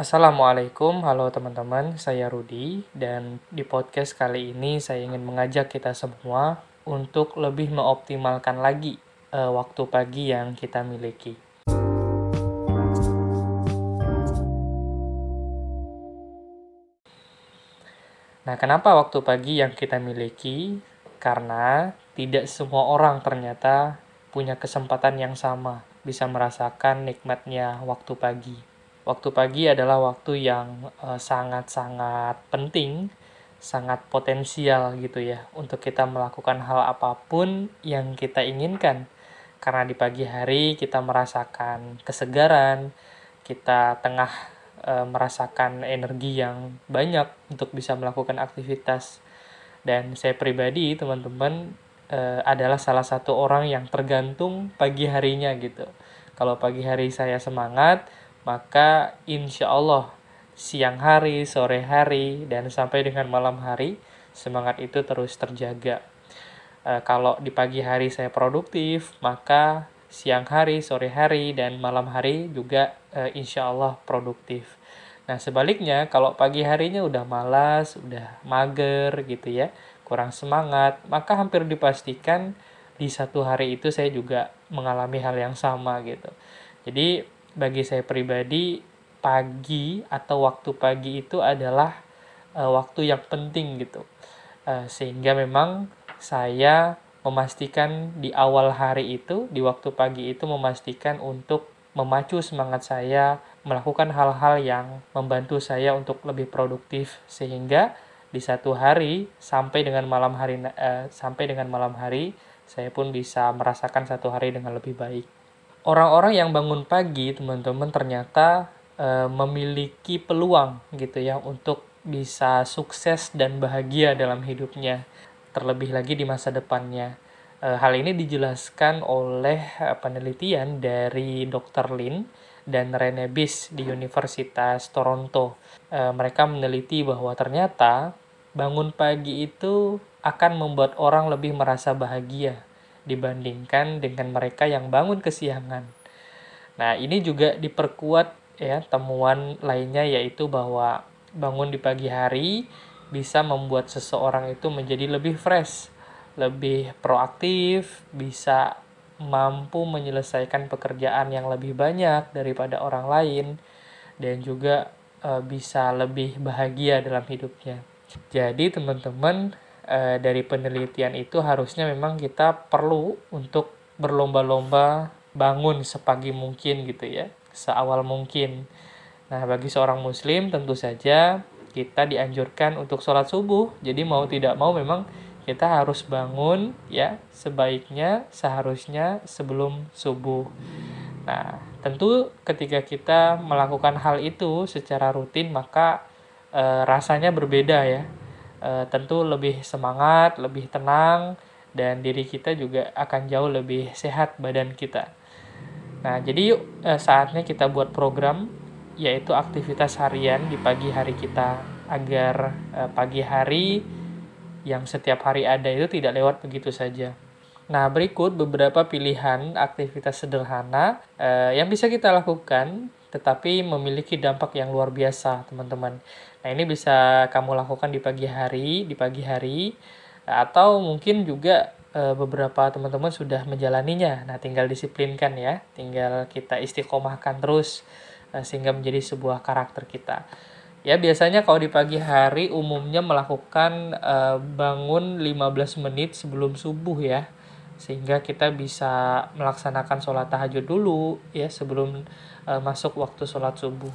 Assalamualaikum, halo teman-teman, saya Rudi dan di podcast kali ini saya ingin mengajak kita semua untuk lebih mengoptimalkan lagi uh, waktu pagi yang kita miliki. Nah, kenapa waktu pagi yang kita miliki? Karena tidak semua orang ternyata punya kesempatan yang sama bisa merasakan nikmatnya waktu pagi. Waktu pagi adalah waktu yang eh, sangat-sangat penting, sangat potensial gitu ya untuk kita melakukan hal apa pun yang kita inginkan. Karena di pagi hari kita merasakan kesegaran, kita tengah uh, merasakan energi yang banyak untuk bisa melakukan aktivitas. Dan saya pribadi, teman-teman, uh, adalah salah satu orang yang tergantung pagi harinya gitu. Kalau pagi hari saya semangat, maka insya Allah siang hari, sore hari, dan sampai dengan malam hari, semangat itu terus terjaga. Uh, kalau di pagi hari saya produktif, maka siang hari, sore hari, dan malam hari juga uh, insya Allah produktif. Nah sebaliknya, kalau pagi harinya udah malas, udah mager gitu ya, kurang semangat, maka hampir dipastikan di satu hari itu saya juga mengalami hal yang sama gitu. Jadi bagi saya pribadi pagi atau waktu pagi itu adalah uh, waktu yang penting gitu. Uh, sehingga memang saya memastikan di awal hari itu, di waktu pagi itu memastikan untuk memacu semangat saya melakukan hal-hal yang membantu saya untuk lebih produktif sehingga di satu hari sampai dengan malam hari uh, sampai dengan malam hari saya pun bisa merasakan satu hari dengan lebih baik. Orang-orang yang bangun pagi, teman-teman ternyata uh, memiliki peluang gitu ya untuk bisa sukses dan bahagia dalam hidupnya, terlebih lagi di masa depannya. Uh, hal ini dijelaskan oleh uh, penelitian dari Dr. Lin dan Rene Bis di Universitas Toronto. E, mereka meneliti bahwa ternyata bangun pagi itu akan membuat orang lebih merasa bahagia dibandingkan dengan mereka yang bangun kesiangan. Nah, ini juga diperkuat ya temuan lainnya yaitu bahwa bangun di pagi hari bisa membuat seseorang itu menjadi lebih fresh, lebih proaktif, bisa mampu menyelesaikan pekerjaan yang lebih banyak daripada orang lain dan juga e, bisa lebih bahagia dalam hidupnya. Jadi teman-teman e, dari penelitian itu harusnya memang kita perlu untuk berlomba-lomba bangun sepagi mungkin gitu ya, seawal mungkin. Nah, bagi seorang muslim tentu saja kita dianjurkan untuk sholat subuh. Jadi mau tidak mau memang kita harus bangun ya sebaiknya seharusnya sebelum subuh. Nah, tentu ketika kita melakukan hal itu secara rutin maka e, rasanya berbeda ya. E, tentu lebih semangat, lebih tenang dan diri kita juga akan jauh lebih sehat badan kita. Nah, jadi yuk e, saatnya kita buat program yaitu aktivitas harian di pagi hari kita agar e, pagi hari yang setiap hari ada itu tidak lewat begitu saja. Nah, berikut beberapa pilihan aktivitas sederhana eh, yang bisa kita lakukan tetapi memiliki dampak yang luar biasa, teman-teman. Nah, ini bisa kamu lakukan di pagi hari, di pagi hari atau mungkin juga eh, beberapa teman-teman sudah menjalaninya. Nah, tinggal disiplinkan ya, tinggal kita istiqomahkan terus eh, sehingga menjadi sebuah karakter kita. Ya, biasanya kalau di pagi hari umumnya melakukan uh, bangun 15 menit sebelum subuh ya. Sehingga kita bisa melaksanakan sholat tahajud dulu ya sebelum uh, masuk waktu sholat subuh.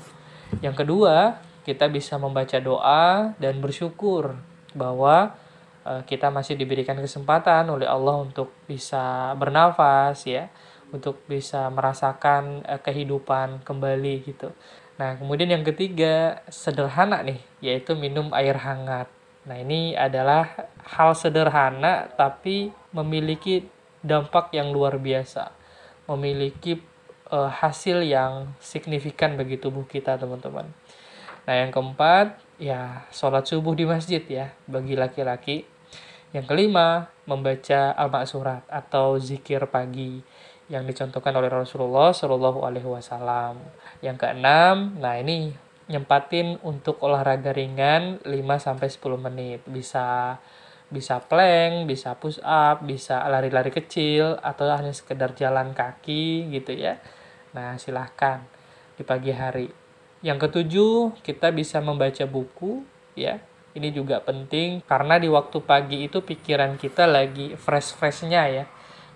Yang kedua, kita bisa membaca doa dan bersyukur bahwa uh, kita masih diberikan kesempatan oleh Allah untuk bisa bernafas ya, untuk bisa merasakan uh, kehidupan kembali gitu. Nah, kemudian yang ketiga, sederhana nih, yaitu minum air hangat. Nah, ini adalah hal sederhana tapi memiliki dampak yang luar biasa. Memiliki e, hasil yang signifikan bagi tubuh kita, teman-teman. Nah, yang keempat, ya sholat subuh di masjid ya, bagi laki-laki. Yang kelima, membaca al-maksurat atau zikir pagi yang dicontohkan oleh Rasulullah Shallallahu Alaihi Wasallam. Yang keenam, nah ini nyempatin untuk olahraga ringan 5-10 menit. Bisa bisa plank, bisa push up, bisa lari-lari kecil, atau hanya sekedar jalan kaki gitu ya. Nah, silahkan di pagi hari. Yang ketujuh, kita bisa membaca buku ya. Ini juga penting karena di waktu pagi itu pikiran kita lagi fresh-freshnya ya.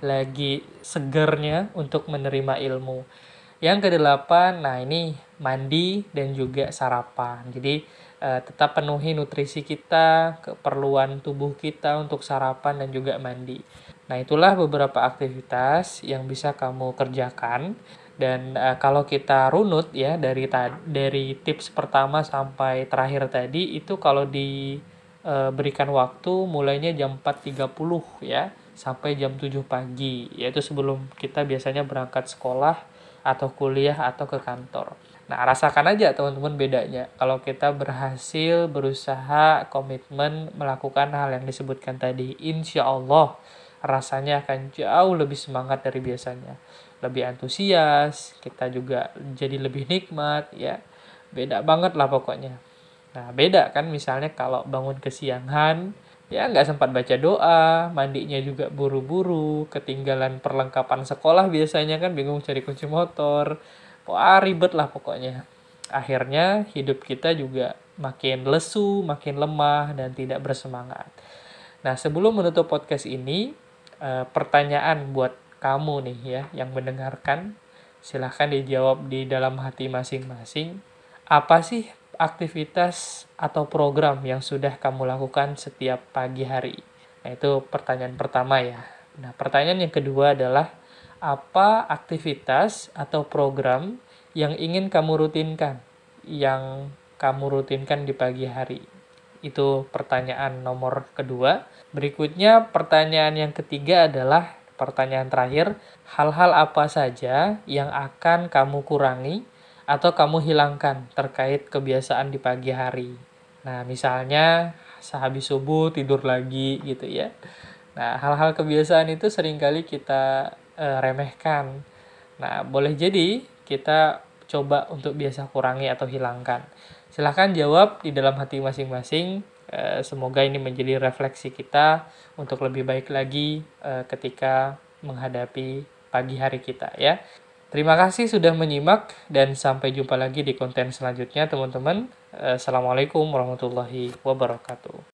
Lagi segernya untuk menerima ilmu. Yang kedelapan, nah ini mandi dan juga sarapan. Jadi uh, tetap penuhi nutrisi kita, keperluan tubuh kita untuk sarapan dan juga mandi. Nah, itulah beberapa aktivitas yang bisa kamu kerjakan dan uh, kalau kita runut ya dari dari tips pertama sampai terakhir tadi itu kalau diberikan uh, waktu mulainya jam 4.30 ya sampai jam 7 pagi yaitu sebelum kita biasanya berangkat sekolah atau kuliah atau ke kantor. Nah, rasakan aja teman-teman bedanya. Kalau kita berhasil berusaha komitmen melakukan hal yang disebutkan tadi, insya Allah rasanya akan jauh lebih semangat dari biasanya. Lebih antusias, kita juga jadi lebih nikmat, ya. Beda banget lah pokoknya. Nah, beda kan misalnya kalau bangun kesiangan, ya nggak sempat baca doa, mandinya juga buru-buru, ketinggalan perlengkapan sekolah biasanya kan bingung cari kunci motor, wah ribet lah pokoknya akhirnya hidup kita juga makin lesu makin lemah dan tidak bersemangat nah sebelum menutup podcast ini eh, pertanyaan buat kamu nih ya yang mendengarkan silahkan dijawab di dalam hati masing-masing apa sih aktivitas atau program yang sudah kamu lakukan setiap pagi hari nah itu pertanyaan pertama ya nah pertanyaan yang kedua adalah apa aktivitas atau program yang ingin kamu rutinkan, yang kamu rutinkan di pagi hari? Itu pertanyaan nomor kedua. Berikutnya, pertanyaan yang ketiga adalah pertanyaan terakhir: hal-hal apa saja yang akan kamu kurangi atau kamu hilangkan terkait kebiasaan di pagi hari? Nah, misalnya sehabis subuh tidur lagi gitu ya. Nah, hal-hal kebiasaan itu sering kali kita uh, remehkan. Nah, boleh jadi kita coba untuk biasa kurangi atau hilangkan. Silahkan jawab di dalam hati masing-masing. Eh, semoga ini menjadi refleksi kita untuk lebih baik lagi eh, ketika menghadapi pagi hari kita ya. Terima kasih sudah menyimak dan sampai jumpa lagi di konten selanjutnya teman-teman. Assalamualaikum warahmatullahi wabarakatuh.